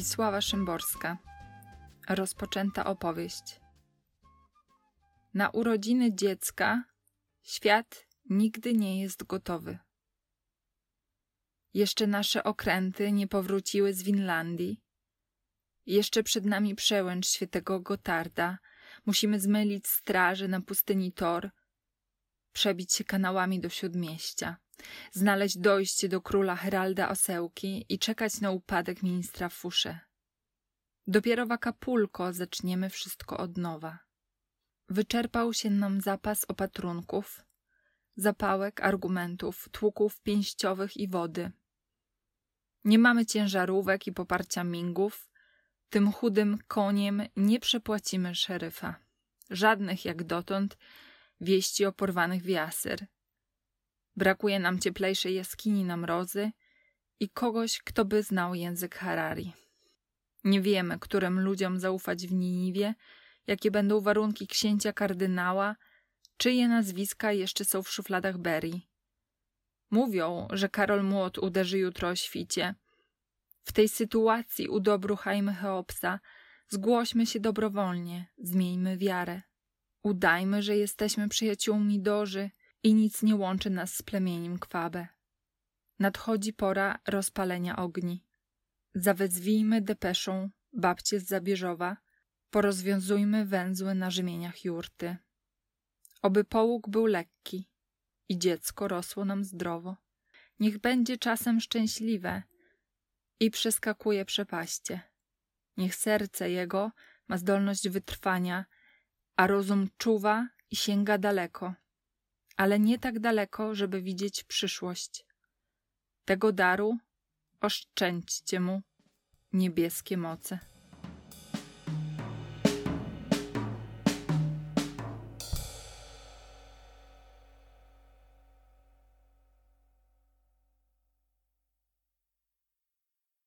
Stanisława Szymborska. Rozpoczęta opowieść. Na urodziny dziecka świat nigdy nie jest gotowy. Jeszcze nasze okręty nie powróciły z Winlandii. Jeszcze przed nami przełęcz świętego Gotarda. Musimy zmylić straży na pustyni Tor, przebić się kanałami do śródmieścia znaleźć dojście do króla Heralda Osełki i czekać na upadek ministra Fusze. Dopiero w Acapulco zaczniemy wszystko od nowa. Wyczerpał się nam zapas opatrunków, zapałek, argumentów, tłuków pięściowych i wody. Nie mamy ciężarówek i poparcia mingów, tym chudym koniem nie przepłacimy szeryfa. Żadnych jak dotąd wieści o porwanych wiaser – Brakuje nam cieplejszej jaskini na mrozy i kogoś, kto by znał język Harari. Nie wiemy, którym ludziom zaufać w Niniwie, jakie będą warunki księcia kardynała, czyje nazwiska jeszcze są w szufladach Berry. Mówią, że Karol Młot uderzy jutro o świcie. W tej sytuacji udobruchajmy Cheopsa, zgłośmy się dobrowolnie, zmieńmy wiarę. Udajmy, że jesteśmy przyjaciółmi Doży i nic nie łączy nas z plemieniem Kwabe. Nadchodzi pora rozpalenia ogni. Zawezwijmy depeszą babcie z Zabierzowa, porozwiązujmy węzły na rzemieniach jurty. Oby połóg był lekki i dziecko rosło nam zdrowo. Niech będzie czasem szczęśliwe i przeskakuje przepaście. Niech serce jego ma zdolność wytrwania, a rozum czuwa i sięga daleko ale nie tak daleko, żeby widzieć przyszłość. Tego daru oszczędźcie mu niebieskie moce.